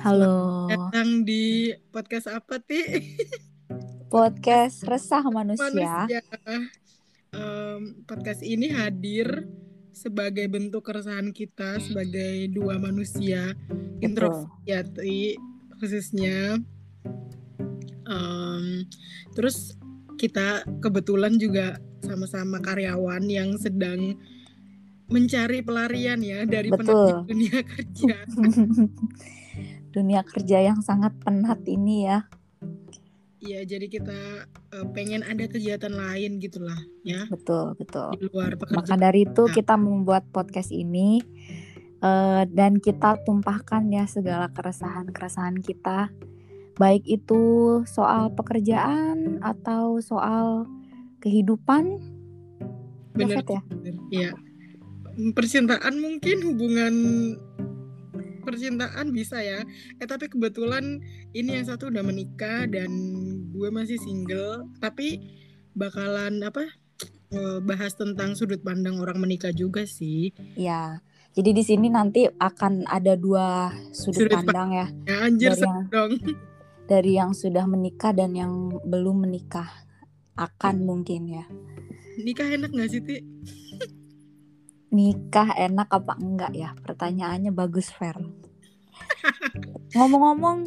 Halo. Datang di podcast apa, Ti? Podcast Resah Manusia. Manusia. Em, podcast ini hadir sebagai bentuk keresahan kita sebagai dua manusia introvert khususnya. Em, terus kita kebetulan juga sama-sama karyawan yang sedang mencari pelarian ya dari Betul. penat dunia kerja. Dunia kerja yang sangat penat ini ya. Iya, jadi kita eh, pengen ada kegiatan lain gitulah ya Betul, betul. di luar Maka dari itu Nah. kita membuat podcast ini eh, dan kita tumpahkan ya segala keresahan-keresahan kita. Baik itu soal pekerjaan atau soal kehidupan. David ya? bener. Iya. Percintaan mungkin hubungan percintaan bisa ya. Eh tapi kebetulan ini yang satu udah menikah dan gue masih single. Tapi bakalan apa? eh, bahas tentang sudut pandang orang menikah juga sih. Ya. Jadi di sini nanti akan ada dua sudut, Sudut pandang ya. Ya anjir Dari yang- dong. dari yang sudah menikah dan yang belum menikah akan mungkin ya Nikah enak gak sih, Ti? Nikah enak apa enggak ya? Pertanyaannya bagus fair ngomong-ngomong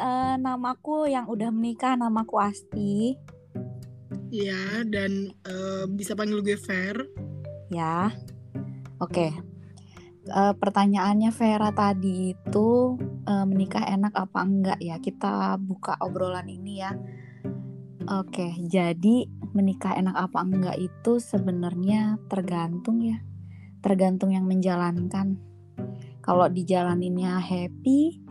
eh, namaku yang udah menikah namaku Asti. Iya, dan eh, bisa panggil gue Fair. ya. Oke. Eh, pertanyaannya Vera tadi itu eh, menikah enak apa enggak ya? Kita buka obrolan ini ya. Oke jadi menikah enak apa enggak itu sebenarnya tergantung ya tergantung yang menjalankan. Kalau dijalaninnya happy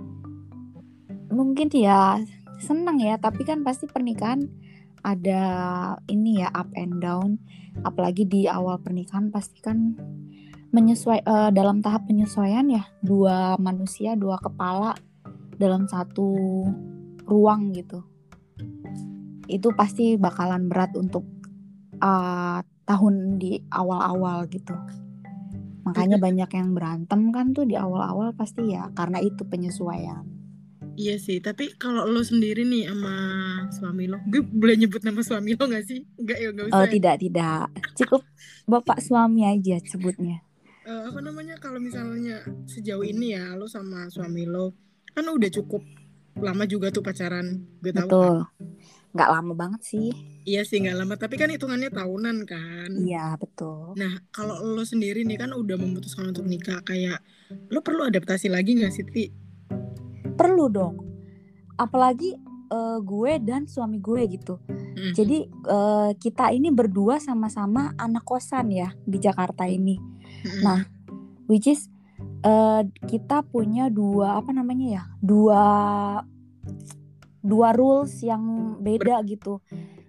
mungkin ya seneng ya tapi kan pasti pernikahan ada ini ya up and down. Apalagi di awal pernikahan pasti kan menyesuai eh, dalam tahap penyesuaian ya dua manusia dua kepala dalam satu ruang gitu. Itu pasti bakalan berat untuk eh, tahun di awal-awal gitu makanya banyak yang berantem kan tuh di awal-awal pasti ya karena itu penyesuaian Iya sih, tapi kalau lo sendiri nih sama suami lo, gue boleh nyebut nama suami lo gak sih? Enggak ya, gak usah. oh ya. tidak tidak cukup bapak suami aja sebutnya Eh, apa namanya kalau misalnya sejauh ini ya lo sama suami lo kan udah cukup lama juga tuh pacaran, gue tahu. kan? Nggak lama banget sih Iya sih nggak lama, tapi kan hitungannya tahunan kan. iya betul Nah kalau lo sendiri nih kan udah memutuskan untuk nikah, kayak lo perlu adaptasi lagi nggak sih Ti? perlu dong apalagi eh, gue dan suami gue gitu Mm. jadi eh, kita ini berdua sama-sama anak kosan ya di Jakarta ini Mm-mm. nah which is eh, kita punya dua apa namanya ya dua dua rules yang beda gitu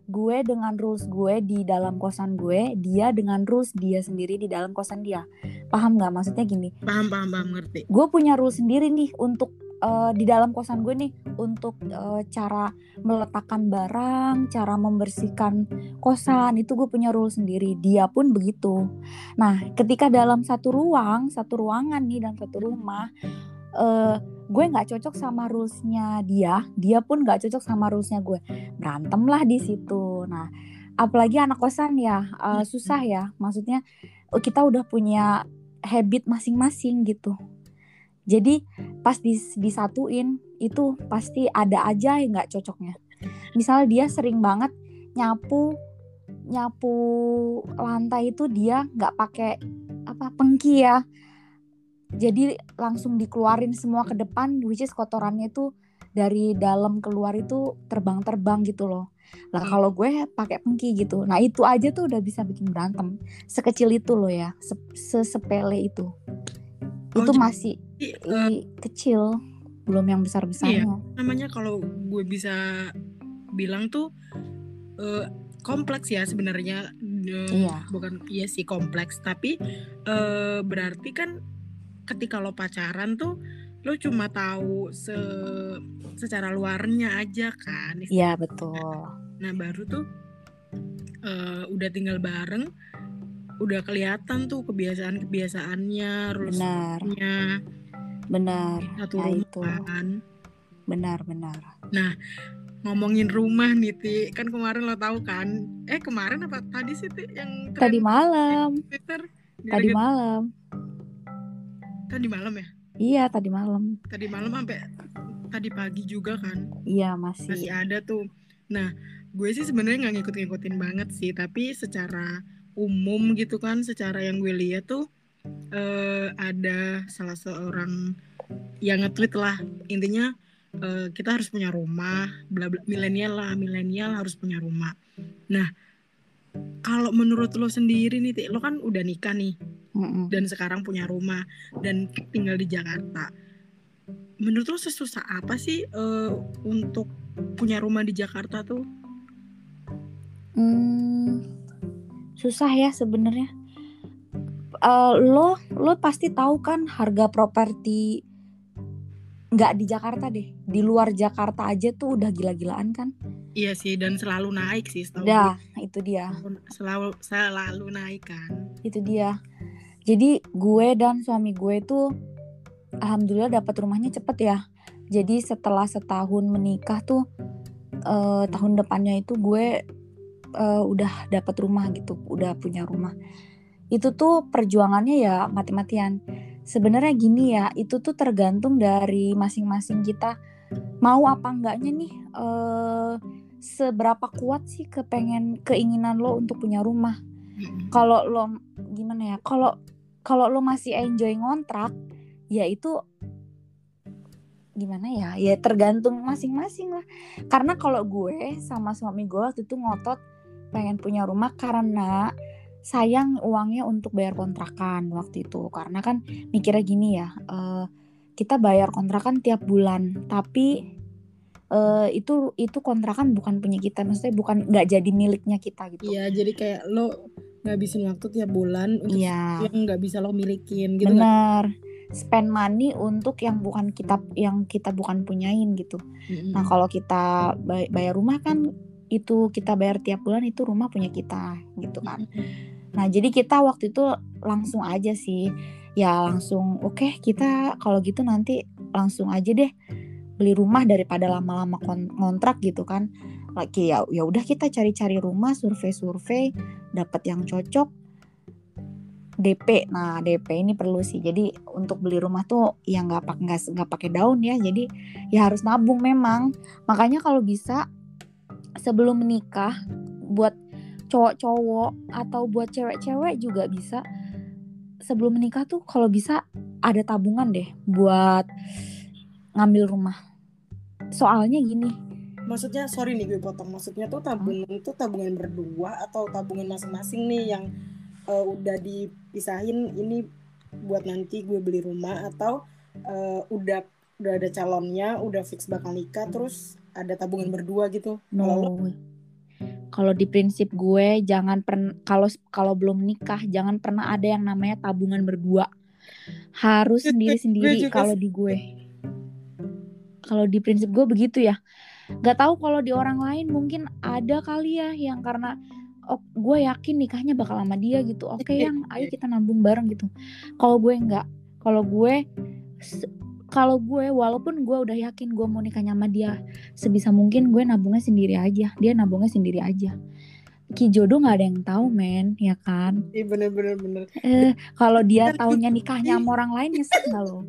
gue dengan rules gue di dalam kosan gue dia dengan rules dia sendiri di dalam kosan dia paham nggak maksudnya gini paham paham paham ngerti. gue punya rule sendiri nih untuk eh, di dalam kosan gue nih untuk eh, cara meletakkan barang, cara membersihkan kosan itu gue punya rule sendiri. Dia pun begitu. Nah, ketika dalam satu ruang, satu ruangan nih dalam satu rumah, eh, gue nggak cocok sama rulesnya dia, dia pun nggak cocok sama rulesnya gue. Berantem lah di situ. Nah, apalagi anak kosan ya eh, susah ya. Maksudnya eh, kita udah punya habit masing-masing gitu. Jadi pas dis- disatuin itu pasti ada aja yang nggak cocoknya. Misal dia sering banget nyapu nyapu lantai itu dia nggak pakai apa pengki ya. Jadi langsung dikeluarin semua ke depan, which is kotorannya itu dari dalam keluar itu terbang-terbang gitu loh. Lah kalau gue pakai pengki gitu, nah itu aja tuh udah bisa bikin berantem. Sekecil itu loh ya, se- sesepele itu. Oh, itu masih i- kecil, belum yang besar-besarnya. namanya kalau gue bisa bilang tuh eh, kompleks ya sebenarnya Eh, Iya. bukan iya sih kompleks tapi eh, berarti kan ketika lo pacaran tuh lo cuma tahu se secara luarnya aja kan Iya betul. nah baru tuh eh, udah tinggal bareng udah kelihatan tuh kebiasaan kebiasaannya Benar. rules-nya. Benar. Satu nah rumah itu kan. Benar benar. Ngomongin rumah nih Ti. Kan kemarin lo tahu kan? Eh kemarin apa tadi sih Ti yang tadi malam. Twitter? Tadi malam tadi malam ya? Iya tadi malam. Tadi malam sampai tadi pagi juga kan? Iya masih. Masih ada tuh. Nah gue sih sebenarnya nggak ngikut-ngikutin banget sih tapi secara umum gitu kan secara yang gue lihat tuh eh, ada salah seorang yang nge-tweet lah. Intinya eh, kita harus punya rumah bla bla milenial lah milenial harus punya rumah. Nah kalau menurut lo sendiri nih lo kan udah nikah nih Dan sekarang punya rumah dan tinggal di Jakarta. Menurut lo sesusah apa sih eh, untuk punya rumah di Jakarta tuh? Hmm, susah ya sebenarnya. Eh, lo lo pasti tahu kan harga properti nggak di Jakarta deh, di luar Jakarta aja tuh udah gila-gilaan kan? Iya sih dan selalu naik sih setahu Dah, itu dia. Selalu selalu naik kan. itu dia. Jadi gue dan suami gue tuh alhamdulillah dapat rumahnya cepet ya. Jadi setelah setahun menikah tuh eh, tahun depannya itu gue eh, udah dapat rumah gitu, udah punya rumah. Itu tuh perjuangannya ya mati-matian. Sebenarnya gini ya, itu tuh tergantung dari masing-masing kita mau apa enggaknya nih eh seberapa kuat sih kepengen keinginan lo untuk punya rumah. Kalau lo gimana ya? Kalau kalau lo masih enjoy ngontrak, ya itu gimana ya? Ya tergantung masing-masing lah. Karena kalau gue sama suami gue waktu itu ngotot pengen punya rumah karena sayang uangnya untuk bayar kontrakan waktu itu. Karena kan mikirnya gini ya, eh, kita bayar kontrakan tiap bulan, tapi eh, itu itu kontrakan bukan punya kita, maksudnya bukan nggak jadi miliknya kita gitu. Iya jadi kayak lo ngabisin waktu tiap bulan untuk Iya. yang nggak bisa lo milikin gitu kan? Bener. Spend money untuk yang bukan kita yang kita bukan punyain gitu. Mm-mm. Nah, kalau kita bay- bayar rumah kan itu kita bayar tiap bulan itu rumah punya kita gitu kan. Nah, jadi kita waktu itu langsung aja sih. Ya langsung oke kita kalau gitu nanti langsung aja deh beli rumah daripada lama-lama kon- ngontrak gitu kan. Lagi ya ya udah kita cari-cari rumah, survei-survei, dapat yang cocok. DP. Nah, DP ini perlu sih. Jadi untuk beli rumah tuh ya nggak pak nggak nggak pakai daun ya. Jadi ya harus nabung memang. Makanya kalau bisa sebelum menikah buat cowok-cowok atau buat cewek-cewek juga bisa sebelum menikah tuh kalau bisa ada tabungan deh buat ngambil rumah. Soalnya gini, Maksudnya sorry nih gue potong. Maksudnya tuh tabungan itu tabungan berdua atau tabungan masing-masing nih yang eh, udah dipisahin ini buat nanti gue beli rumah atau eh, udah udah ada calonnya, udah fix bakal nikah terus ada tabungan berdua gitu. No. Kalau di prinsip gue jangan pernah kalau kalau belum nikah jangan pernah ada yang namanya tabungan berdua. Harus sendiri-sendiri juga kalau di gue. Kalau di prinsip gue begitu ya. Gak tahu kalau di orang lain mungkin ada kali ya yang karena oh, gue yakin nikahnya bakal sama dia gitu. Oke yang ayo kita nabung bareng gitu. Kalau gue nggak. Kalau gue kalau gue walaupun gue udah yakin gue mau nikahnya sama dia sebisa mungkin gue nabungnya sendiri aja dia nabungnya sendiri aja Ki jodoh nggak ada yang tahu men ya kan Iya bener-bener bener. eh kalau dia taunya nikahnya sama orang lain nyesek nggak lo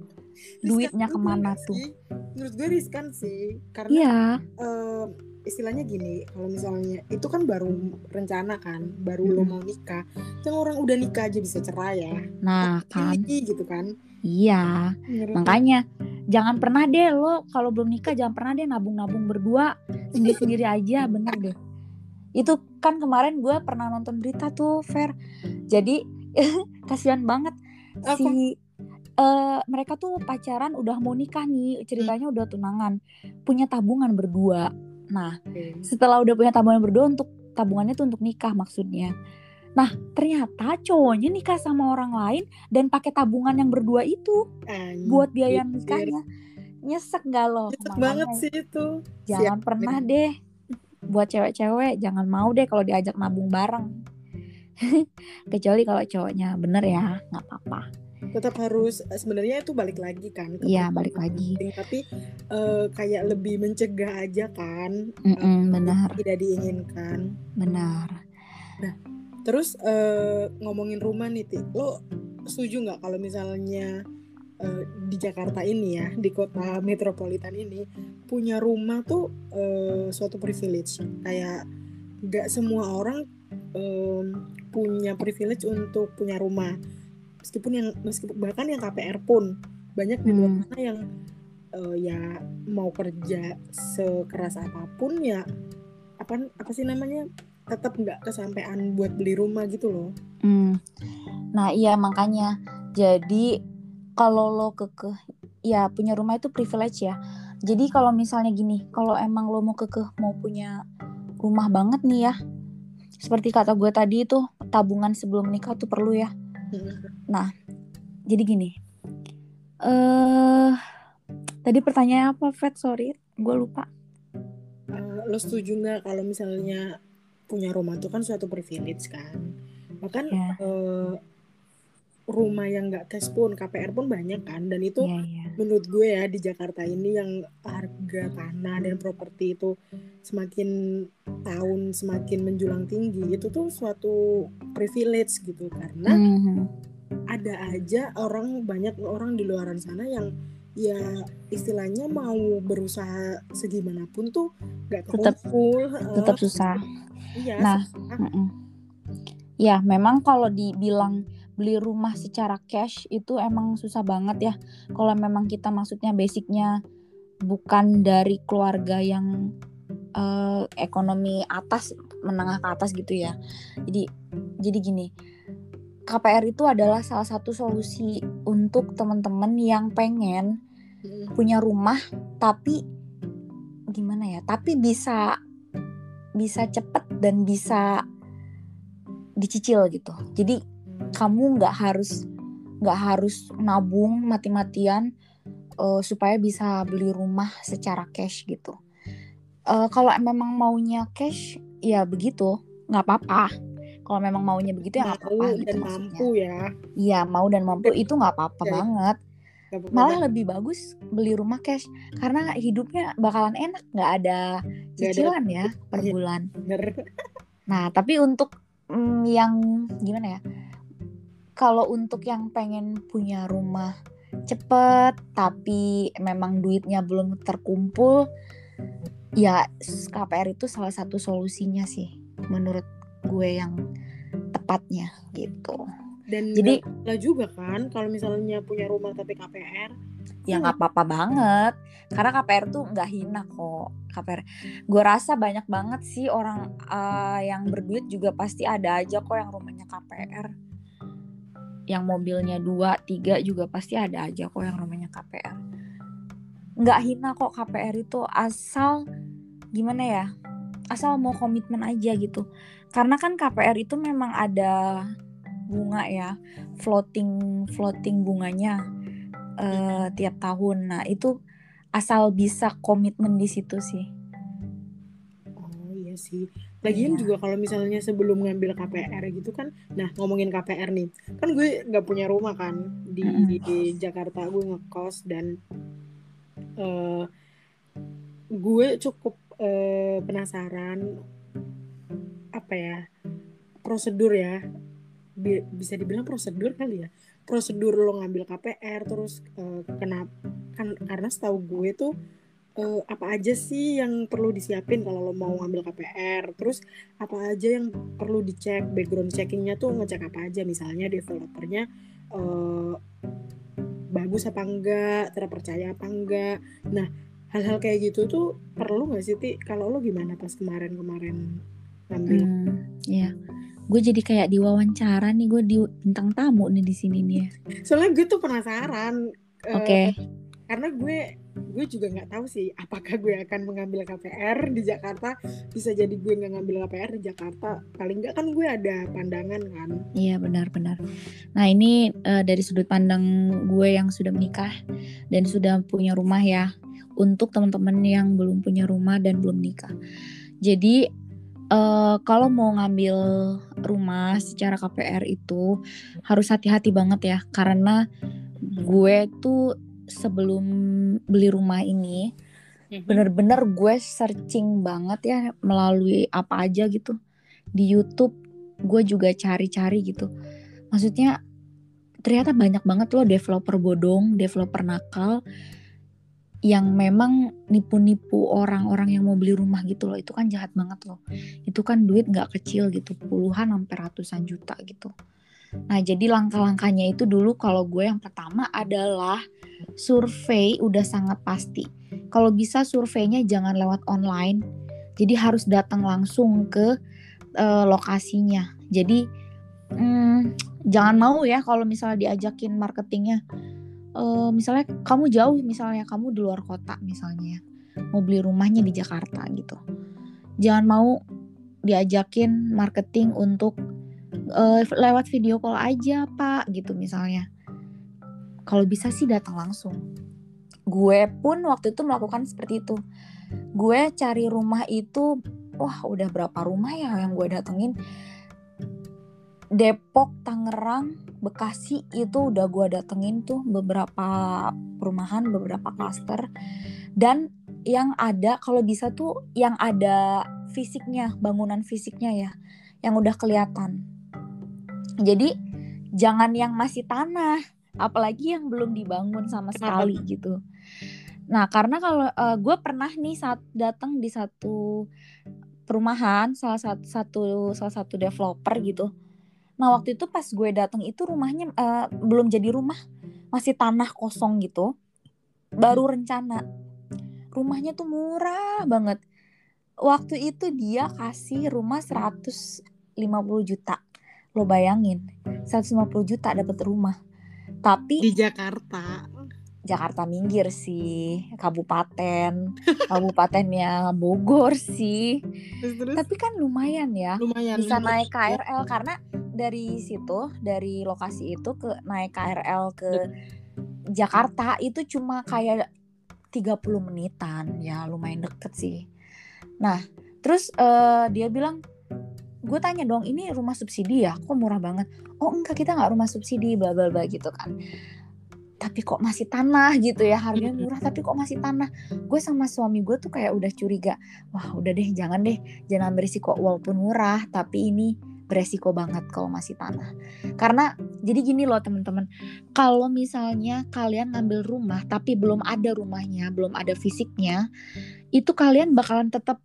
duitnya ke mana tuh? sih? Menurut gue riskan sih karena iya. eh, istilahnya gini kalau misalnya itu kan baru rencana kan baru lo Mm-mm. mau nikah. Yang orang udah nikah aja bisa cerai ya nah kan. Ini gitu kan. Iya. Menurut makanya jangan pernah deh lo kalau belum nikah jangan pernah deh nabung-nabung berdua sendiri-sendiri aja bener deh. Itu kan kemarin gue pernah nonton berita tuh Fer. Jadi kasihan banget Apa? si eh, mereka tuh pacaran udah mau nikah nih ceritanya udah tunangan punya tabungan berdua. Nah setelah udah punya tabungan berdua untuk tabungannya tuh untuk nikah maksudnya. Nah ternyata cowoknya nikah sama orang lain dan pakai tabungan yang berdua itu Anjir. buat biaya nikahnya. Nyesek gak lo Nyesek banget sih itu. Jangan pernah deh. Buat cewek-cewek jangan mau deh kalau diajak nabung bareng. Kecuali kalau cowoknya bener ya nggak apa-apa tetap harus sebenarnya itu balik lagi kan Iya balik lagi. tapi eh, kayak lebih mencegah aja kan Mm-mm, eh, benar. tidak diinginkan. Benar. Terus eh, ngomongin rumah nih Ti lo setuju nggak kalau misalnya eh, di Jakarta ini ya di kota metropolitan ini punya rumah tuh eh, suatu privilege? Kayak nggak semua orang em, punya privilege untuk punya rumah meskipun yang meskipun bahkan yang KPR pun banyak di luar Hmm. sana yang eh, ya mau kerja sekeras apa pun ya apa apa sih namanya tetap nggak kesampaian buat beli rumah gitu loh Hmm. Nah iya makanya jadi kalau lo kekeh ya punya rumah itu privilege ya. Jadi kalau misalnya gini, kalau emang lo mau kekeh mau punya rumah banget nih ya, seperti kata gue tadi itu tabungan sebelum nikah tuh perlu ya. Jadi gini, eh tadi pertanyaannya apa, Fat? Sorry, gue lupa. Eh, lo setuju nggak kalau misalnya punya rumah itu kan suatu privilege kan bahkan Ya. eh, rumah yang nggak cash pun KPR pun banyak kan dan itu Iya iya. menurut gue ya di Jakarta ini yang harga tanah dan properti itu semakin tahun semakin menjulang tinggi itu tuh suatu privilege gitu karena Mhm. ada aja orang banyak orang di luaran sana yang ya istilahnya mau berusaha segimanapun tuh nggak Tetap- terkumpul Tetap susah. iya Nah, susah. Mm-mm. Ya, memang kalau dibilang beli rumah secara cash itu emang susah banget ya. Kalau memang kita maksudnya basicnya bukan dari keluarga yang eh, ekonomi atas, menengah ke atas gitu ya. Jadi, jadi gini, KPR itu adalah salah satu solusi untuk teman-teman yang pengen Mm, punya rumah tapi gimana ya? Tapi bisa bisa cepet dan bisa dicicil gitu. Jadi kamu nggak harus nggak harus nabung mati-matian eh, supaya bisa beli rumah secara cash gitu. Eh, kalau memang maunya cash ya begitu nggak apa-apa. Kalau memang maunya begitu ya nggak mau apa-apa gitu dan maksudnya. mampu ya Iya mau dan mampu itu nggak apa-apa Ya, banget. Malah banget. lebih bagus beli rumah cash karena hidupnya bakalan enak nggak ada cicilan ya per Iya. bulan. bener Nah, tapi untuk mm, yang gimana ya? Kalau untuk yang pengen punya rumah cepet tapi memang duitnya belum terkumpul, ya KPR itu salah satu solusinya sih menurut gue yang tepatnya gitu. dan Jadi- salah juga kan kalau misalnya punya rumah tapi KPR Ya nggak apa-apa banget, karena KPR tuh nggak hina kok. KPR, gue rasa banyak banget sih orang eh, yang berduit juga pasti ada aja kok yang rumahnya KPR. Yang mobilnya dua, tiga juga pasti ada aja kok yang rumahnya KPR. Nggak hina kok KPR itu asal gimana ya? Asal mau komitmen aja gitu. Karena kan KPR itu memang ada bunga ya, floating floating bunganya eh, tiap tahun. Nah, itu asal bisa komitmen di situ sih. oh iya sih lagian Iya. juga kalau misalnya sebelum ngambil KPR gitu kan nah ngomongin KPR nih kan gue nggak punya rumah kan di, Mm-mm. di Jakarta gue ngekos dan eh, gue cukup eh, penasaran apa ya prosedur ya Bi- bisa dibilang prosedur kali ya prosedur lo ngambil KPR terus eh, kenapa kan karena setahu gue tuh eh, apa aja sih yang perlu disiapin kalau lo mau ngambil KPR terus apa aja yang perlu dicek background checkingnya tuh ngecek apa aja misalnya developernya eh, bagus apa enggak terpercaya apa enggak nah hal-hal kayak gitu tuh perlu nggak sih ti kalau lo gimana pas kemarin-kemarin ngambil Hmm, ya. Gue jadi kayak diwawancara nih, gue di bintang tamu nih di sini nih. ya. soalnya gue tuh penasaran eh, Oke. karena gue gue juga nggak tahu sih apakah gue akan mengambil KPR di Jakarta bisa jadi gue nggak ngambil KPR di Jakarta paling nggak kan gue ada pandangan kan Iya benar-benar. Nah ini eh, dari sudut pandang gue yang sudah menikah dan sudah punya rumah ya. Untuk teman-teman yang belum punya rumah dan belum nikah. Jadi uh, kalau mau ngambil rumah secara KPR itu harus hati-hati banget ya karena gue tuh sebelum beli rumah ini mhm. bener-bener gue searching banget ya melalui apa aja gitu. Di YouTube gue juga cari-cari gitu. Maksudnya ternyata banyak banget loh developer bodong developer nakal yang memang nipu-nipu orang-orang yang mau beli rumah gitu loh. Itu kan jahat banget loh. Itu kan duit nggak kecil gitu puluhan sampai ratusan juta gitu nah jadi langkah-langkahnya itu dulu kalau gue yang pertama adalah survei udah sangat pasti. Kalau bisa surveinya jangan lewat online. Jadi harus datang langsung ke uh, lokasinya. Jadi hmm, jangan mau ya kalau misalnya diajakin marketingnya uh, misalnya kamu jauh misalnya kamu di luar kota misalnya ya, mau beli rumahnya di Jakarta gitu. Jangan mau diajakin marketing untuk uh, lewat video call aja pak gitu misalnya. Kalau bisa sih datang langsung. Gue pun waktu itu melakukan seperti itu. Gue cari rumah itu wah udah berapa rumah ya yang gue datengin? Depok, Tangerang, Bekasi itu udah gue datengin tuh beberapa perumahan, beberapa klaster. Dan yang ada kalau bisa tuh yang ada fisiknya, bangunan fisiknya ya, yang udah kelihatan. Jadi jangan yang masih tanah, apalagi yang belum dibangun sama sekali gitu. Nah karena kalau uh, gue pernah nih saat datang di satu perumahan, salah satu satu salah satu developer gitu Nah waktu itu pas gue datang itu rumahnya uh, belum jadi rumah, masih tanah kosong gitu. Baru rencana. Rumahnya tuh murah banget. Waktu itu dia kasih rumah 150 juta. Lo bayangin, 150 juta dapat rumah. Tapi di Jakarta. Jakarta minggir sih, kabupaten, kabupatennya Bogor sih. Terus, terus? Tapi kan lumayan ya, lumayan, bisa naik KRL karena dari situ, dari lokasi itu ke naik KRL ke Jakarta itu cuma kayak 30 menitan, ya lumayan deket sih. Nah, terus uh, dia bilang, gue tanya dong, ini rumah subsidi ya, kok murah banget? Oh enggak, kita nggak rumah subsidi, bla bla bla gitu kan. Tapi kok masih tanah gitu ya harganya murah tapi kok masih tanah. Gue sama suami gue tuh kayak udah curiga wah udah deh jangan deh jangan berisiko walaupun murah tapi ini beresiko banget kalau masih tanah. Karena jadi gini loh teman-teman kalau misalnya kalian ngambil rumah tapi belum ada rumahnya belum ada fisiknya itu kalian bakalan tetap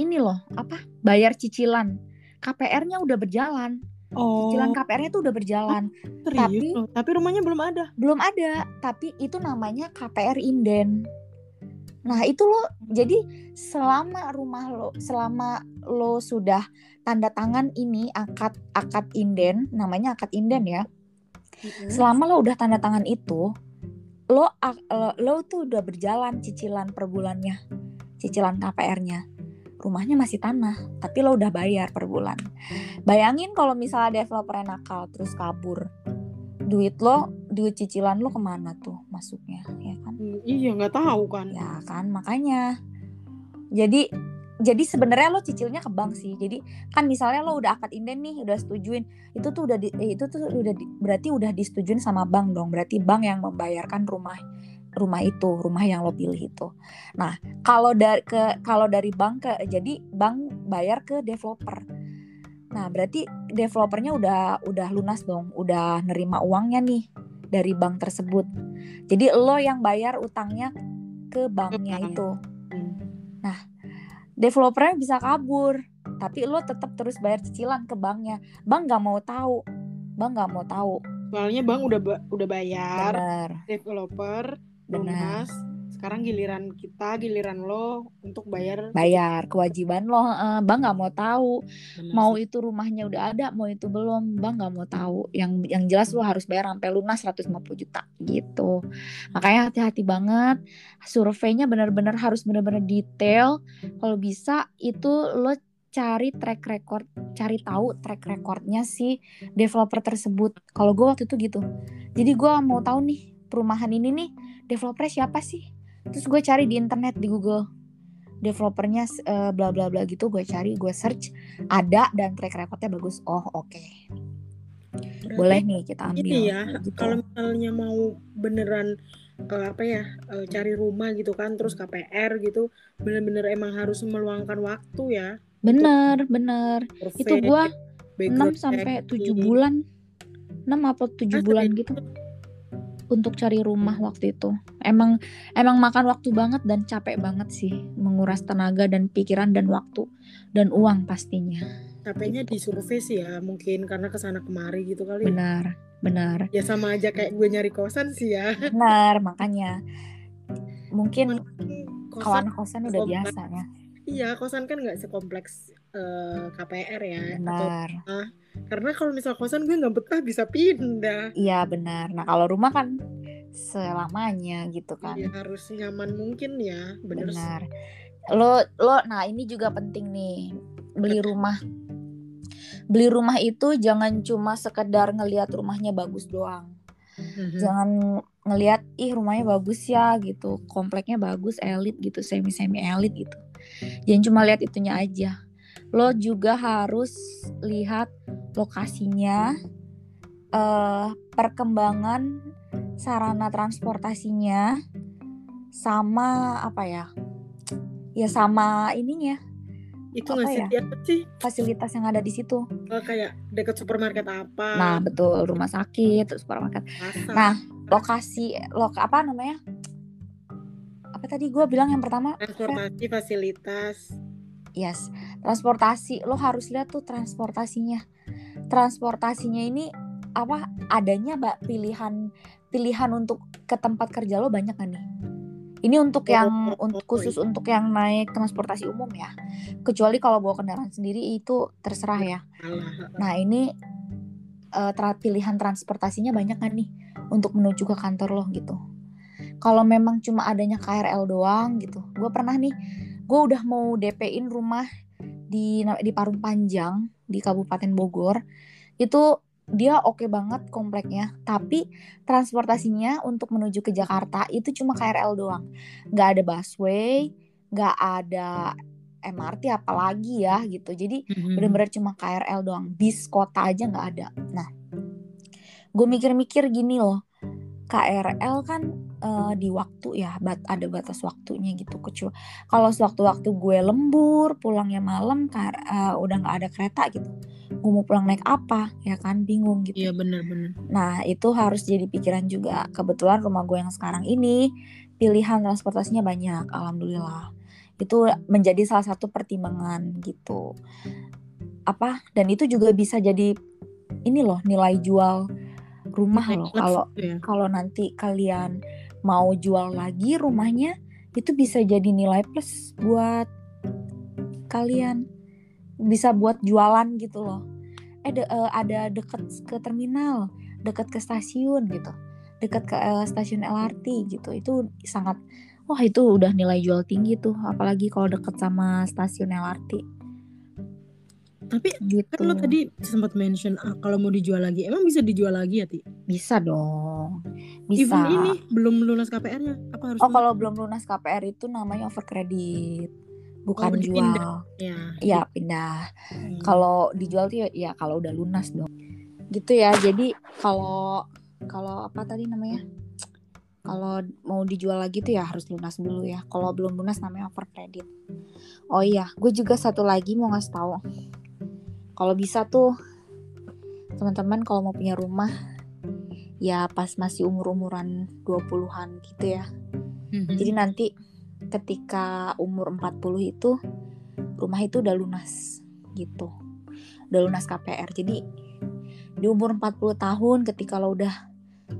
ini loh apa bayar cicilan KPR-nya udah berjalan Oh. Cicilan KPR-nya tuh udah berjalan. Oh, tapi tapi rumahnya belum ada. Belum ada, tapi itu namanya KPR inden. Nah, itu lo jadi selama rumah lo selama lo sudah tanda tangan ini akad akad inden, namanya akad inden ya. Mm-hmm. Selama lo udah tanda tangan itu, lo lo tuh udah berjalan cicilan per bulannya. Cicilan KPR-nya rumahnya masih tanah, tapi lo udah bayar per bulan. Bayangin kalau misalnya developer nakal terus kabur, duit lo, duit cicilan lo ke mana tuh masuknya, ya kan? Hmm, iya nggak tahu kan? Ya kan makanya. Jadi jadi sebenarnya lo cicilnya ke bank sih. Jadi kan misalnya lo udah akad inden nih, udah setujuin, itu tuh udah di, eh, itu tuh udah di, berarti udah disetujuin sama bank dong. Berarti bank yang membayarkan rumah rumah itu, rumah yang lo pilih itu. Nah, kalau dari ke kalau dari bank ke jadi bank bayar ke developer. Nah, berarti developernya udah udah lunas dong, udah nerima uangnya nih dari bank tersebut. Jadi lo yang bayar utangnya ke banknya itu. Nah, developernya bisa kabur, tapi lo tetap terus bayar cicilan ke banknya. Bank nggak mau tahu, bank nggak mau tahu. Soalnya bank udah udah bayar Bener. developer Benar. Sekarang giliran kita, giliran lo untuk bayar. Bayar kewajiban lo, uh, bang nggak mau tahu. Benar mau itu rumahnya udah ada, mau itu belum, bang nggak mau tahu. Yang yang jelas lo harus bayar sampai lunas 150 juta gitu. Makanya hati-hati banget. Surveinya benar-benar harus benar-benar detail. Kalau bisa itu lo cari track record, cari tahu track recordnya si developer tersebut. Kalau gue waktu itu gitu. Jadi gue mau tahu nih perumahan ini nih developer siapa sih? Terus gue cari di internet di Google. Developernya uh, bla bla bla gitu gue cari gue search. Ada dan track recordnya bagus. Oh oke. Okay. boleh nih kita ambil ini ya gitu. kalau misalnya mau beneran uh, apa ya uh, cari rumah gitu kan terus KPR gitu bener-bener emang harus meluangkan waktu ya. Bener bener. Itu gue 6 sampai 7 bulan. 6 apa 7 bulan gitu untuk cari rumah waktu itu. Emang emang makan waktu banget dan capek banget sih, menguras tenaga dan pikiran dan waktu dan uang pastinya. Capeknya gitu. di survei sih ya, mungkin karena ke sana kemari gitu kali. Benar, benar. Ya sama aja kayak gue nyari kosan sih ya. Benar, makanya mungkin kawan kosan udah biasa ya. Iya, kosan kan nggak sekompleks uh, eh, KPR ya. Benar. Atau, uh, karena kalau misal kosan gue nggak betah bisa pindah. Iya benar. Nah kalau rumah kan selamanya gitu kan. Iya harus nyaman mungkin ya. Bener. Benar. Lo lo nah ini juga penting nih beli rumah. Beli rumah itu jangan cuma sekedar ngelihat rumahnya bagus doang. Mm-hmm. Jangan ngelihat ih rumahnya bagus ya gitu, kompleknya bagus, elit gitu, semi semi elit gitu. Jangan cuma lihat itunya aja lo juga harus lihat lokasinya, uh, perkembangan sarana transportasinya, sama apa ya? Ya sama ininya. Itu nggak ya? sih? Fasilitas yang ada di situ. Oh, kayak dekat supermarket apa? Nah betul rumah sakit, supermarket. Masa. Nah lokasi, lok apa namanya? Apa tadi gue bilang yang pertama? Transportasi, fasilitas. Yes transportasi. Lo harus lihat tuh transportasinya. Transportasinya ini apa adanya mbak pilihan pilihan untuk ke tempat kerja lo banyak kan nih? Ini untuk yang untuk khusus untuk yang naik transportasi umum ya. Kecuali kalau bawa kendaraan sendiri itu terserah ya. Nah ini uh, pilihan transportasinya banyak kan nih untuk menuju ke kantor lo gitu kalau memang cuma adanya KRL doang gitu. Gue pernah nih gue udah mau DP-in rumah di di Parung Panjang di Kabupaten Bogor. Itu dia oke okay banget kompleknya. Tapi transportasinya untuk menuju ke Jakarta itu cuma KRL doang. Nggak ada busway nggak ada MRT apalagi ya gitu. Jadi mm-hmm. bener-bener cuma KRL doang. Bis kota aja nggak ada. Nah gue mikir-mikir gini loh KRL kan uh, di waktu ya bat ada batas waktunya gitu kecuali kalau sewaktu-waktu gue lembur pulangnya malam uh, udah nggak ada kereta gitu gue mau pulang naik apa ya kan bingung gitu. Iya bener-bener nah itu harus jadi pikiran juga. Kebetulan rumah gue yang sekarang ini pilihan transportasinya banyak alhamdulillah. Itu menjadi salah satu pertimbangan gitu. Apa dan itu juga bisa jadi ini loh nilai jual rumah loh. kalau ya. kalau nanti kalian mau jual lagi rumahnya itu bisa jadi nilai plus buat kalian. Bisa buat jualan gitu loh. Eh de, uh, ada deket ke terminal deket ke stasiun gitu. Deket ke uh, stasiun LRT gitu. Itu sangat wah itu udah nilai jual tinggi tuh. Apalagi kalau deket sama stasiun LRT tapi gitu. kan lo tadi sempat mention ah, kalau mau dijual lagi, emang bisa dijual lagi ya, Ti? Bisa dong. Bisa. Even ini belum lunas KPR-nya, apa harus Oh, kalau belum lunas KPR itu namanya over kredit. Bukan oh, jual. Pindah. Ya. Iya, pindah. Hmm. Kalau dijual tuh ya, ya kalau udah lunas dong. Gitu ya. Jadi kalau kalau apa tadi namanya? Kalau mau dijual lagi tuh ya harus lunas dulu ya. Kalau belum lunas namanya over credit. Oh iya, gue juga satu lagi mau ngasih tahu kalau bisa tuh teman-teman kalau mau punya rumah ya pas masih umur-umuran 20-an gitu ya. Mm-hmm. Jadi nanti ketika umur 40 itu rumah itu udah lunas gitu. Udah lunas KPR. Jadi di umur 40 tahun ketika lo udah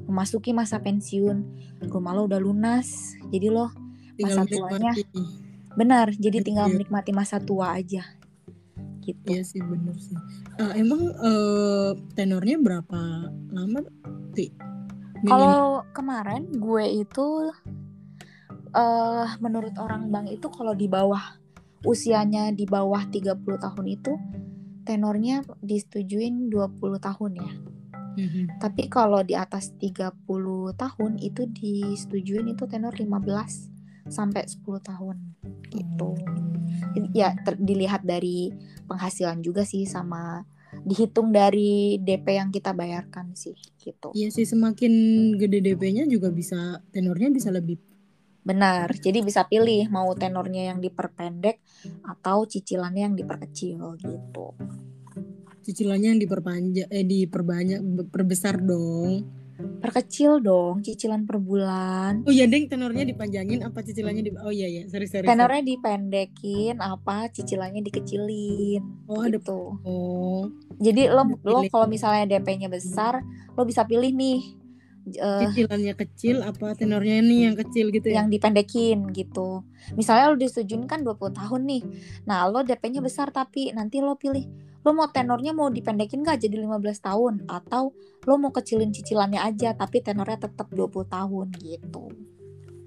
memasuki masa pensiun, rumah lo udah lunas. Jadi lo masa tuanya benar, jadi tinggal menikmati masa tua aja gitu. Iya sih bener sih. Uh, emang uh, tenornya berapa lama sih? Kalau kemarin gue itu uh, menurut orang bank itu kalau di bawah usianya di bawah 30 tahun itu tenornya disetujuin 20 tahun ya. Mm-hmm. Tapi kalau di atas 30 tahun itu disetujuin itu tenor 15 sampai 10 tahun gitu. Ya ter- dilihat dari penghasilan juga sih sama dihitung dari DP yang kita bayarkan sih gitu. Iya sih semakin gede DP-nya juga bisa tenornya bisa lebih Benar. Jadi bisa pilih mau tenornya yang diperpendek atau cicilannya yang diperkecil gitu. cicilannya yang diperpanjang eh diperbanyak perbesar dong. Perkecil dong cicilan per bulan. Oh iya deng tenornya dipanjangin apa cicilannya di Oh iya ya, sorry sorry. sorry. Tenornya dipendekin apa cicilannya dikecilin. Oh, ada- gitu. Oh, Jadi lo Ada lo kalau misalnya DP-nya besar, lo bisa pilih nih eh, cicilannya kecil apa tenornya ini yang kecil gitu ya? yang dipendekin gitu. Misalnya lo disetujuin kan 20 tahun nih. Nah, lo DP-nya besar tapi nanti lo pilih lo mau tenornya mau dipendekin gak jadi 15 tahun atau lo mau kecilin cicilannya aja tapi tenornya tetap 20 tahun gitu.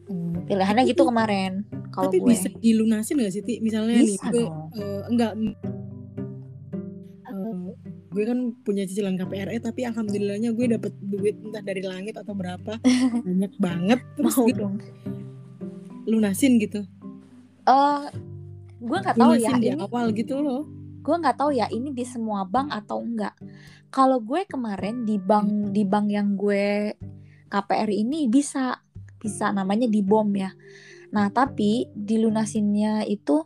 Hmm, pilihannya Tapi- gitu kemarin kalau Tapi gue. bisa dilunasin gak sih, Ti? Misalnya Bisa nih, gue dong. eh, enggak eh, gue kan punya cicilan KPRE tapi alhamdulillahnya gue dapet duit entah dari langit atau berapa banyak banget terus Mau gue dong. lunasin gitu Eh, gue nggak tahu ya di ini awal gitu loh gue nggak tahu ya ini di semua bank atau enggak kalau gue kemarin di bank di bank yang gue KPR ini bisa bisa namanya di bom ya. Nah tapi dilunasinnya itu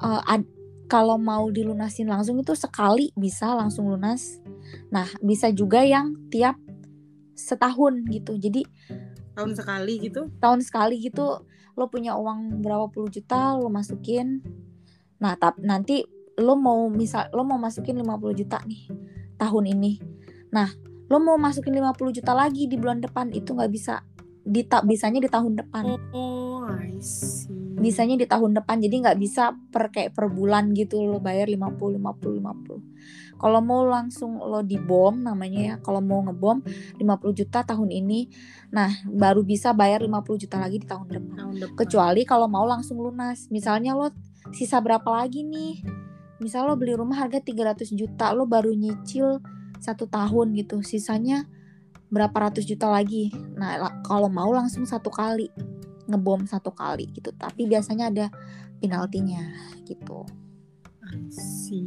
eh, ad- kalau mau dilunasin langsung itu sekali bisa langsung lunas. Nah bisa juga yang tiap setahun gitu. Jadi tahun sekali gitu? Tahun sekali gitu lo punya uang berapa puluh juta lo masukin. Nah tap nanti lo mau misal lo mau masukin 50 juta nih tahun ini. Nah lo mau masukin 50 juta lagi di bulan depan itu nggak bisa di ta- bisanya di tahun depan. Oh I see. Bisanya di tahun depan jadi nggak bisa per kayak per bulan gitu lo bayar 50 50 50 kalau mau langsung lo di bom namanya ya kalau mau ngebom 50 juta tahun ini nah baru bisa bayar 50 juta lagi di tahun depan. Tahun depan. Kecuali kalau mau langsung lunas misalnya lo sisa berapa lagi nih misal lo beli rumah harga 300 juta lo baru nyicil satu tahun gitu sisanya berapa ratus juta lagi. Nah la- kalau mau langsung satu kali ngebom satu kali gitu. Tapi biasanya ada penaltinya gitu. See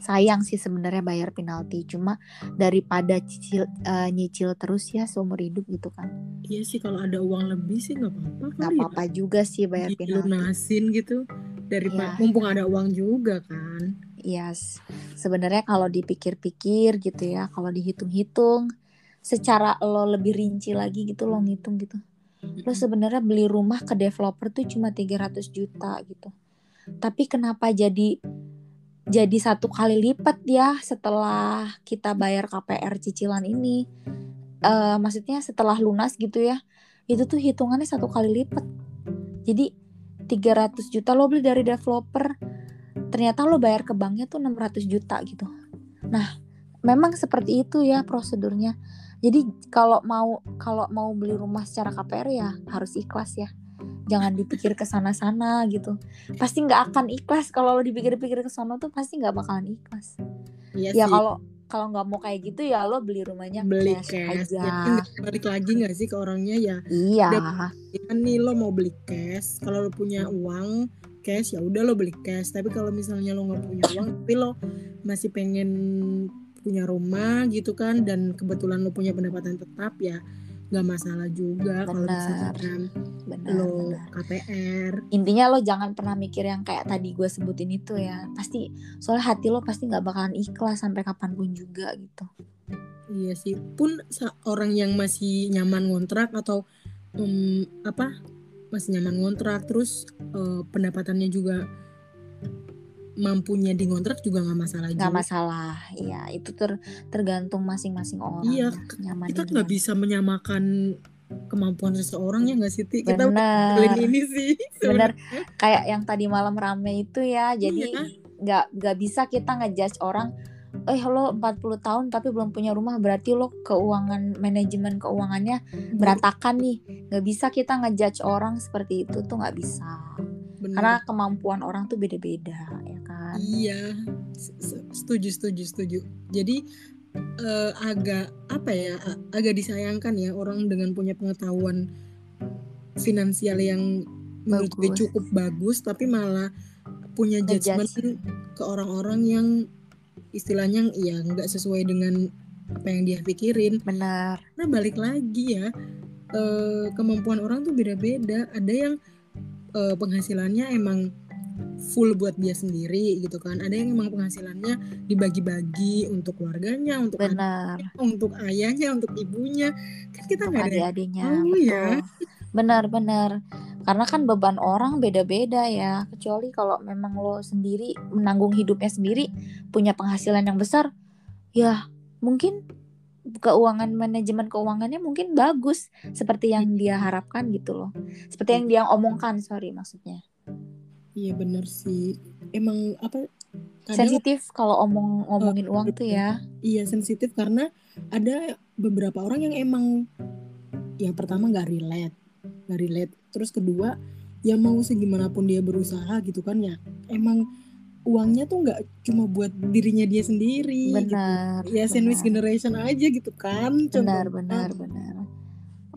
sayang sih sebenarnya bayar penalti cuma daripada cicil eh, nyicil terus ya seumur hidup gitu kan iya sih kalau ada uang lebih sih nggak apa-apa nggak ya. apa-apa juga sih bayar penalti dilunasin gitu daripada Iya. mumpung ada uang juga kan Yes, sebenarnya kalau dipikir-pikir gitu ya, kalau dihitung-hitung, secara lo lebih rinci lagi gitu lo ngitung gitu. Lo sebenarnya beli rumah ke developer tuh cuma 300 juta gitu. Tapi kenapa jadi jadi satu kali lipat ya setelah kita bayar KPR cicilan ini? Eh maksudnya setelah lunas gitu ya. Itu tuh hitungannya satu kali lipat. Jadi 300 juta lo beli dari developer, ternyata lo bayar ke banknya tuh 600 juta gitu. Nah, memang seperti itu ya prosedurnya. Jadi kalau mau kalau mau beli rumah secara KPR ya harus ikhlas ya. Jangan dipikir ke sana-sana gitu. Pasti nggak akan ikhlas kalau lo dipikir-pikir ke sana tuh pasti nggak bakalan ikhlas. iya Ya kalau kalau nggak mau kayak gitu ya lo beli rumahnya beli cash, cash aja. ya kan nggak balik lagi nggak sih ke orangnya ya Iya. Ya kan nih lo mau beli cash kalau lo punya uang cash ya udah lo beli cash tapi kalau misalnya lo nggak punya uang tapi lo masih pengen punya rumah gitu kan dan kebetulan lo punya pendapatan tetap ya nggak masalah juga kalau misalkan Benar. lo benar. KPR intinya lo jangan pernah mikir yang kayak tadi gue sebutin itu ya pasti soalnya hati lo pasti nggak bakalan ikhlas sampai kapan pun juga gitu iya sih pun orang yang masih nyaman ngontrak atau em, apa masih nyaman ngontrak terus eh, pendapatannya juga mampunya di ngontrak juga nggak masalah nggak juga. masalah. Iya itu ter tergantung masing-masing orang Iya, ya, nyamannya kita nggak bisa menyamakan kemampuan seseorang ya nggak sih Ti? kita bener. ini sih bener. sebenarnya. kayak yang tadi malam rame itu ya jadi Iya. nggak nggak bisa kita ngejudge orang eh lo 40 tahun tapi belum punya rumah berarti lo keuangan manajemen keuangannya berantakan nih. Nggak bisa kita ngejudge orang seperti itu tuh nggak bisa. Bener. karena kemampuan orang tuh beda-beda ya kan iya se- se- setuju setuju setuju. Jadi eh, agak apa ya agak disayangkan ya orang dengan punya pengetahuan finansial yang menurut gue cukup bagus tapi malah punya judgement ke orang-orang yang istilahnya ya nggak sesuai dengan apa yang dia pikirin. Benar. Nah balik lagi ya eh, kemampuan orang tuh beda-beda. Ada yang eh, penghasilannya emang full buat dia sendiri gitu kan. Ada yang emang penghasilannya dibagi-bagi untuk keluarganya, untuk benar. untuk ayahnya, untuk ibunya. Kan kita nggak ada adik-adiknya tahu ya. benar-benar karena kan beban orang beda-beda ya. Kecuali kalau memang lo sendiri menanggung hidupnya sendiri punya penghasilan yang besar ya mungkin keuangan manajemen keuangannya mungkin bagus. Seperti yang dia harapkan gitu loh. Seperti yang dia omongkan sorry maksudnya Iya bener sih. Emang apa? Kadang sensitif kalau omong ngomongin uang tuh ya iya sensitif karena ada beberapa orang yang emang yang pertama nggak relate, nggak relate. Terus kedua ya mau segimanapun dia berusaha gitu kan ya emang uangnya tuh nggak cuma buat dirinya dia sendiri gitu. benar Ya sandwich benar. generation aja gitu kan. benar contohnya. benar benar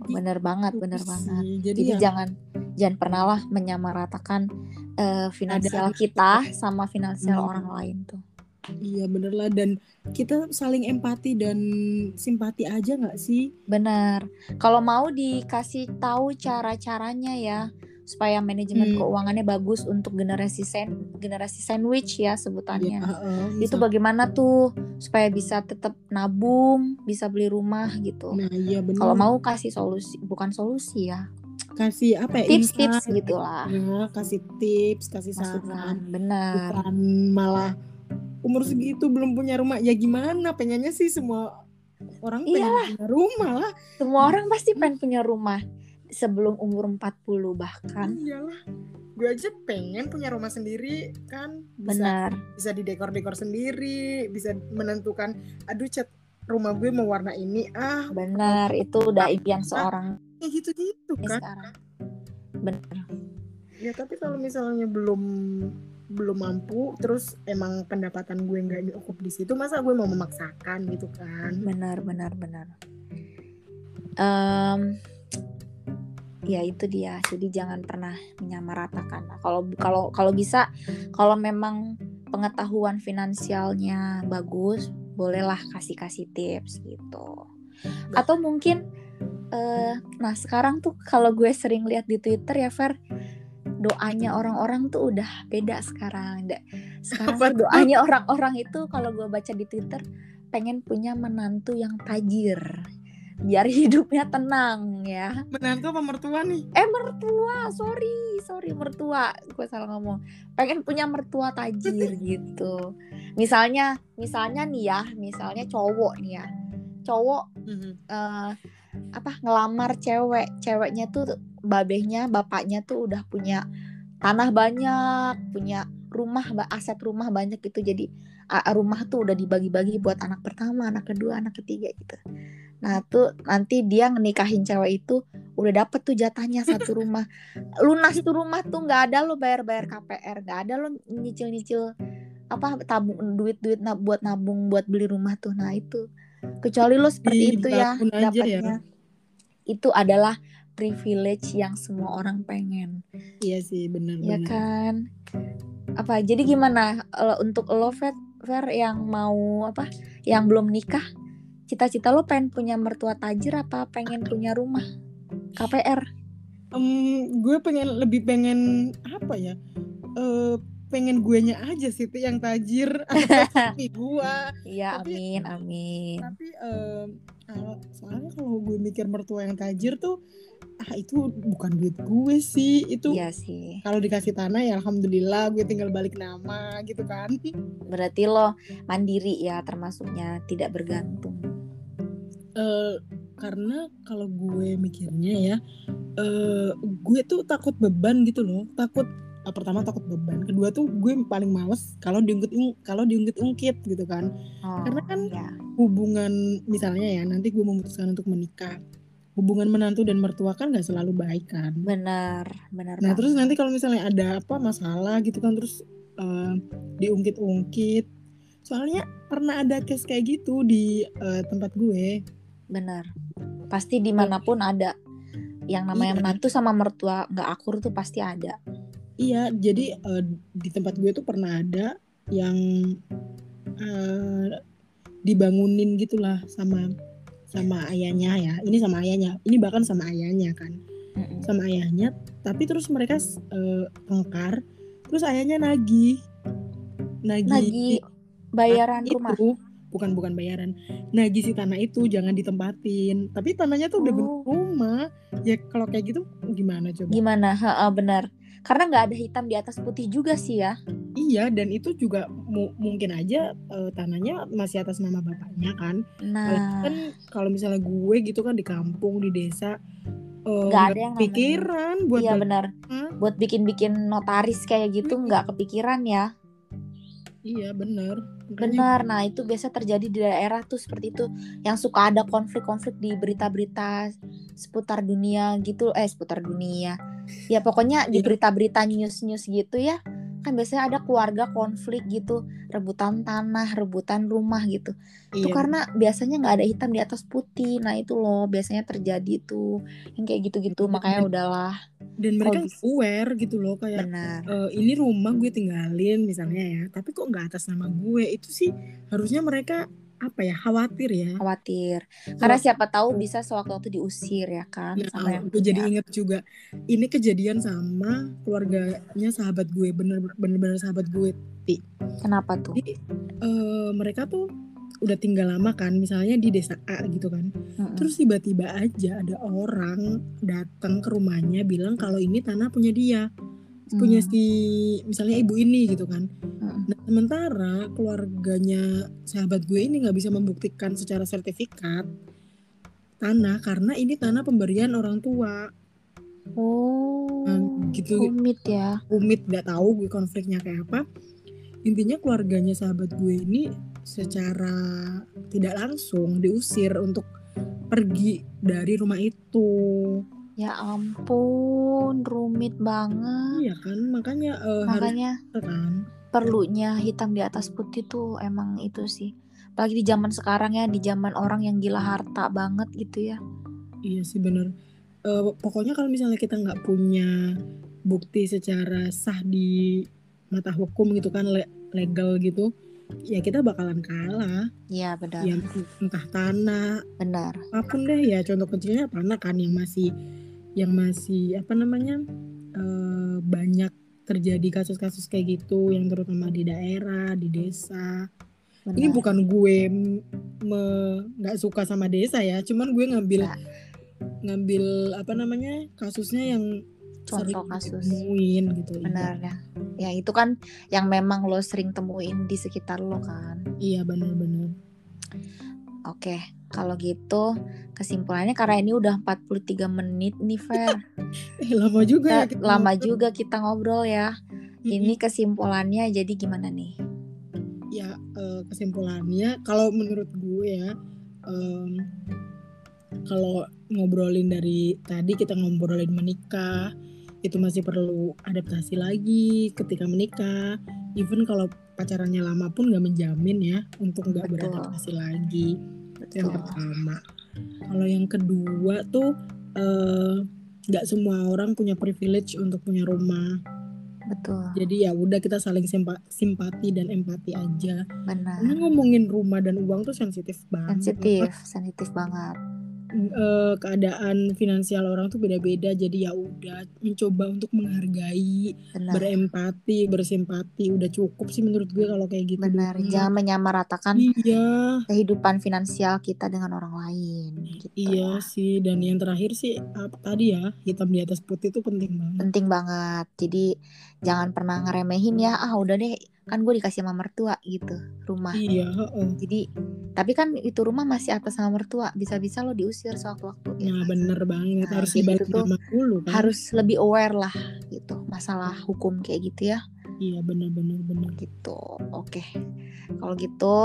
benar banget benar Gitu banget. Jadi, Jadi ya jangan jangan pernah lah menyamaratakan eh, finansial Ada- kita sama finansial Hmm. orang lain tuh. iya bener lah dan kita saling empati dan simpati aja nggak sih? Benar. Kalau mau dikasih tahu cara-caranya ya supaya manajemen Hmm. keuangannya bagus untuk generasi sen generasi sandwich ya sebutannya. heeh, Itu misal- bagaimana tuh supaya bisa tetap nabung, bisa beli rumah gitu. Nah iya bener. Kalau mau kasih solusi, bukan solusi ya, kasih apa ya tips-tips insight, gitu lah, ya, kasih tips kasih masukan. saran Benar. bukan malah umur segitu belum punya rumah ya gimana pengennya sih semua orang pengen punya rumah lah Semua orang pasti pengen punya rumah sebelum umur 40 bahkan. iyalah gue aja pengen punya rumah sendiri kan bisa Benar. bisa didekor-dekor sendiri bisa menentukan aduh cat rumah gue mau warna ini ah Benar, itu udah impian seorang kayak gitu-gitu kan sekarang. Benar. ya tapi kalau misalnya belum belum mampu terus emang pendapatan gue nggak cukup di situ masa gue mau memaksakan gitu kan benar benar benar Em, ya itu dia. Jadi jangan pernah menyamaratakan. Nah, kalau kalau kalau bisa kalau memang pengetahuan finansialnya bagus bolehlah kasih kasih tips gitu. Atau mungkin eh nah sekarang tuh kalau gue sering lihat di twitter ya Fer doanya orang-orang tuh udah beda sekarang. Sekarang tuh? doanya orang-orang itu kalau gue baca di twitter pengen punya menantu yang tajir biar hidupnya tenang ya. Menantu apa mertua nih? Eh mertua. Sorry sorry mertua. Gue salah ngomong. Pengen punya mertua tajir gitu. Misalnya misalnya nih ya misalnya cowok nih ya. Cowok eh, apa ngelamar cewek. Ceweknya tuh babehnya bapaknya tuh udah punya tanah banyak punya rumah aset rumah banyak gitu. Jadi rumah tuh udah dibagi-bagi buat anak pertama anak kedua anak ketiga gitu nah tuh nanti dia nikahin cewek itu udah dapet tuh jatahnya satu rumah. Lunas tuh rumah tuh nggak ada lo bayar-bayar KPR nggak ada lo nyicil-nyicil apa tabung duit-duit na- buat nabung buat beli rumah tuh. Nah itu. Kecuali lo seperti Ih, itu ya ya. dapatnya. Itu adalah privilege yang semua orang pengen. Iya sih benar ya benar kan? Apa jadi gimana eh, untuk lo Fer, Fer yang mau apa yang belum nikah cita-cita lo pengen punya mertua tajir apa pengen punya rumah? KPR Em, gue pengen lebih pengen apa ya? Eh pengen guenya aja sih tuh yang tajir. Atau suami gue iya Tapi- amin amin. tapi kalau soalnya kalau gue mikir mertua yang tajir tuh ah itu bukan duit gue sih. Itu iya sih. kalau dikasih tanah ya alhamdulillah gue tinggal balik nama gitu kan. Berarti lo mandiri ya termasuknya tidak bergantung Eh, karena kalau gue mikirnya ya eh gue tuh takut beban gitu loh takut ah, pertama takut beban kedua tuh gue paling males kalau diungkit kalau diungkit ungkit gitu kan oh, Karena kan ya. hubungan misalnya ya nanti gue memutuskan untuk menikah hubungan menantu dan mertua kan nggak selalu baik kan benar benar Nah banget. terus nanti kalau misalnya ada apa masalah gitu kan terus eh, diungkit-ungkit. Soalnya pernah ada case kayak gitu di eh, tempat gue. Benar pasti di mana pun ada yang namanya Iya. menantu sama mertua nggak akur tuh pasti ada Iya, jadi eh, di tempat gue tuh pernah ada yang eh, dibangunin gitulah sama sama ayahnya ya. Ini sama ayahnya. Ini bahkan sama ayahnya kan. Mm-mm. Sama ayahnya. Tapi terus mereka eh, tengkar. Terus ayahnya nagih. Nagih. lagi bayaran itu. rumah Bukan bukan bayaran. Nagih si tanah itu jangan ditempatin. Tapi tanahnya tuh udah Oh. bentuk rumah. Ya kalau kayak gitu gimana coba? gimana Ha, benar karena nggak ada hitam di atas putih juga sih ya Iya, dan itu juga mu- mungkin aja eh, tanahnya masih atas nama bapaknya kan. Nah kan kalau misalnya gue gitu kan di kampung di desa eh, Nggak ada yang pikiran buat iya benar buat bikin-bikin notaris kayak gitu Mm-mm. nggak kepikiran ya Iya. Makanya benar nah itu biasa terjadi di daerah tuh seperti itu yang suka ada konflik-konflik di berita-berita seputar dunia gitu eh seputar dunia ya pokoknya di Iya. berita-berita news-news gitu ya kan biasanya ada keluarga konflik gitu rebutan tanah rebutan rumah gitu. Itu iya, karena biasanya nggak ada hitam di atas putih. Nah itu loh biasanya terjadi tuh. Yang kayak gitu-gitu makanya udahlah. dan mereka bisa. aware gitu loh kayak benar. Eh, ini rumah gue tinggalin misalnya ya, tapi kok nggak atas nama gue? Itu sih harusnya mereka apa ya khawatir ya. khawatir karena siapa tahu bisa sewaktu-waktu diusir ya kan Nah, sama yang gue jadi punya. inget juga ini kejadian sama keluarganya sahabat gue bener bener sahabat gue kenapa tuh Jadi eh, mereka tuh udah tinggal lama kan, misalnya di desa A gitu kan. Mm-mm. Terus tiba-tiba aja ada orang datang ke rumahnya bilang kalau ini tanah punya dia, punya Hmm. si misalnya ibu ini gitu kan. Mm-mm. Nah sementara keluarganya sahabat gue ini nggak bisa membuktikan secara sertifikat tanah karena ini tanah pemberian orang tua. oh Nah, gitu rumit ya rumit nggak tahu gue konfliknya kayak apa intinya keluarganya sahabat gue ini secara tidak langsung diusir untuk pergi dari rumah itu ya ampun rumit banget. Iya kan makanya eh, harus makanya kan. perlunya hitam di atas putih tuh emang itu sih. Apalagi di zaman sekarang ya di zaman orang yang gila harta banget gitu ya. Iya sih bener. Eh, pokoknya kalau misalnya kita nggak punya bukti secara sah di mata hukum gitu kan le- legal gitu ya kita bakalan kalah. Iya benar. Ya entah tanah benar. apa pun deh ya contoh kecilnya tanah kan yang masih yang masih apa namanya eh, banyak terjadi kasus-kasus kayak gitu yang terutama di daerah di desa. Benar. ini bukan gue nggak suka sama desa ya cuman gue ngambil Nggak. ngambil apa namanya kasusnya yang contoh sering kasus. ditemuin gitu iya. benar ya. Ya itu kan yang memang lo sering temuin di sekitar lo kan. Iya benar-benar oke kalau gitu kesimpulannya karena ini udah 43 menit nih Fer. Eh lama juga ya Kita- kita lama ngobrol. juga kita ngobrol ya. Ini kesimpulannya jadi gimana nih? Ya eh, kesimpulannya kalau menurut gue ya em, kalau ngobrolin dari tadi kita ngobrolin menikah itu masih perlu adaptasi lagi ketika menikah. Even kalau pacarannya lama pun nggak menjamin ya untuk nggak Betul. beradaptasi lagi. Itu yang Betul. pertama. Kalau yang kedua tuh eh, nggak semua orang punya privilege untuk punya rumah. Betul. Jadi ya udah kita saling simpa- simpati dan empati aja. Benar. Karena ngomongin rumah dan uang tuh sensitif banget. Sensitif sensitif banget Eh, keadaan finansial orang tuh beda-beda. Jadi ya udah mencoba untuk menghargai benar. berempati bersimpati. Udah cukup sih menurut gue kalau kayak gitu. Benar jangan menyamaratakan iya. kehidupan finansial kita dengan orang lain gitu. Iya sih dan yang terakhir sih apa tadi ya hitam di atas putih itu penting banget. Penting banget. Jadi jangan pernah ngeremehin ya ah udah deh kan gue dikasih sama mertua gitu rumah. Iya heeh. jadi tapi kan itu rumah masih atas nama mertua bisa-bisa lo diusir sewaktu-waktu ya nah kan? bener banget Nah, harus itu tuh dulu kan? harus lebih aware lah gitu masalah hukum kayak gitu ya. Iya bener bener gitu oke. Kalau gitu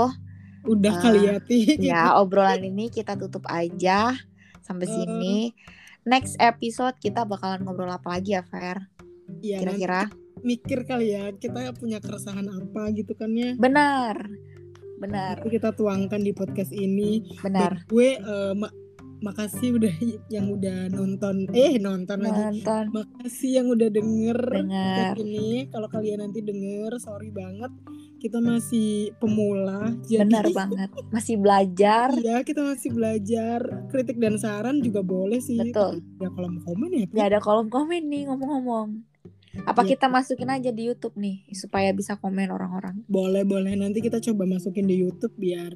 udah Ah, kali ya Ti. ya obrolan ini kita tutup aja sampai Eh. sini. Next episode kita bakalan ngobrol apa lagi ya Fer? Nanti kira-kira mikir kali ya kita punya keresahan apa gitu kan ya? Benar. Benar. Nanti kita tuangkan di podcast ini. Benar. Dan gue eh, ma- makasih udah yang udah nonton eh nonton lagi. Nonton. Makasih yang udah denger Dengar. podcast ini. Kalau kalian nanti denger sorry banget. Kita masih pemula jadi benar banget. Masih belajar. Iya, kita masih belajar. Kritik dan saran juga boleh sih. betul. Ya kalau mau komen ya. nggak ada kolom komen nih ngomong-ngomong apa Iya. kita masukin aja di YouTube nih supaya bisa komen orang-orang Boleh, boleh. Nanti kita coba masukin di YouTube biar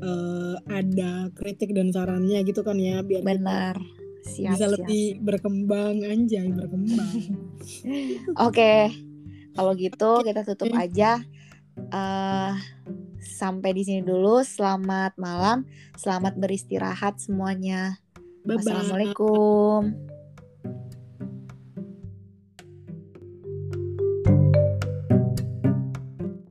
eh, ada kritik dan sarannya gitu kan ya, biar benar siap bisa siap lebih berkembang anjay, berkembang. Oke, kalau gitu kita tutup Oke. aja. eh sampai di sini dulu. Selamat malam, selamat beristirahat semuanya. Bye bye. Wassalamualaikum.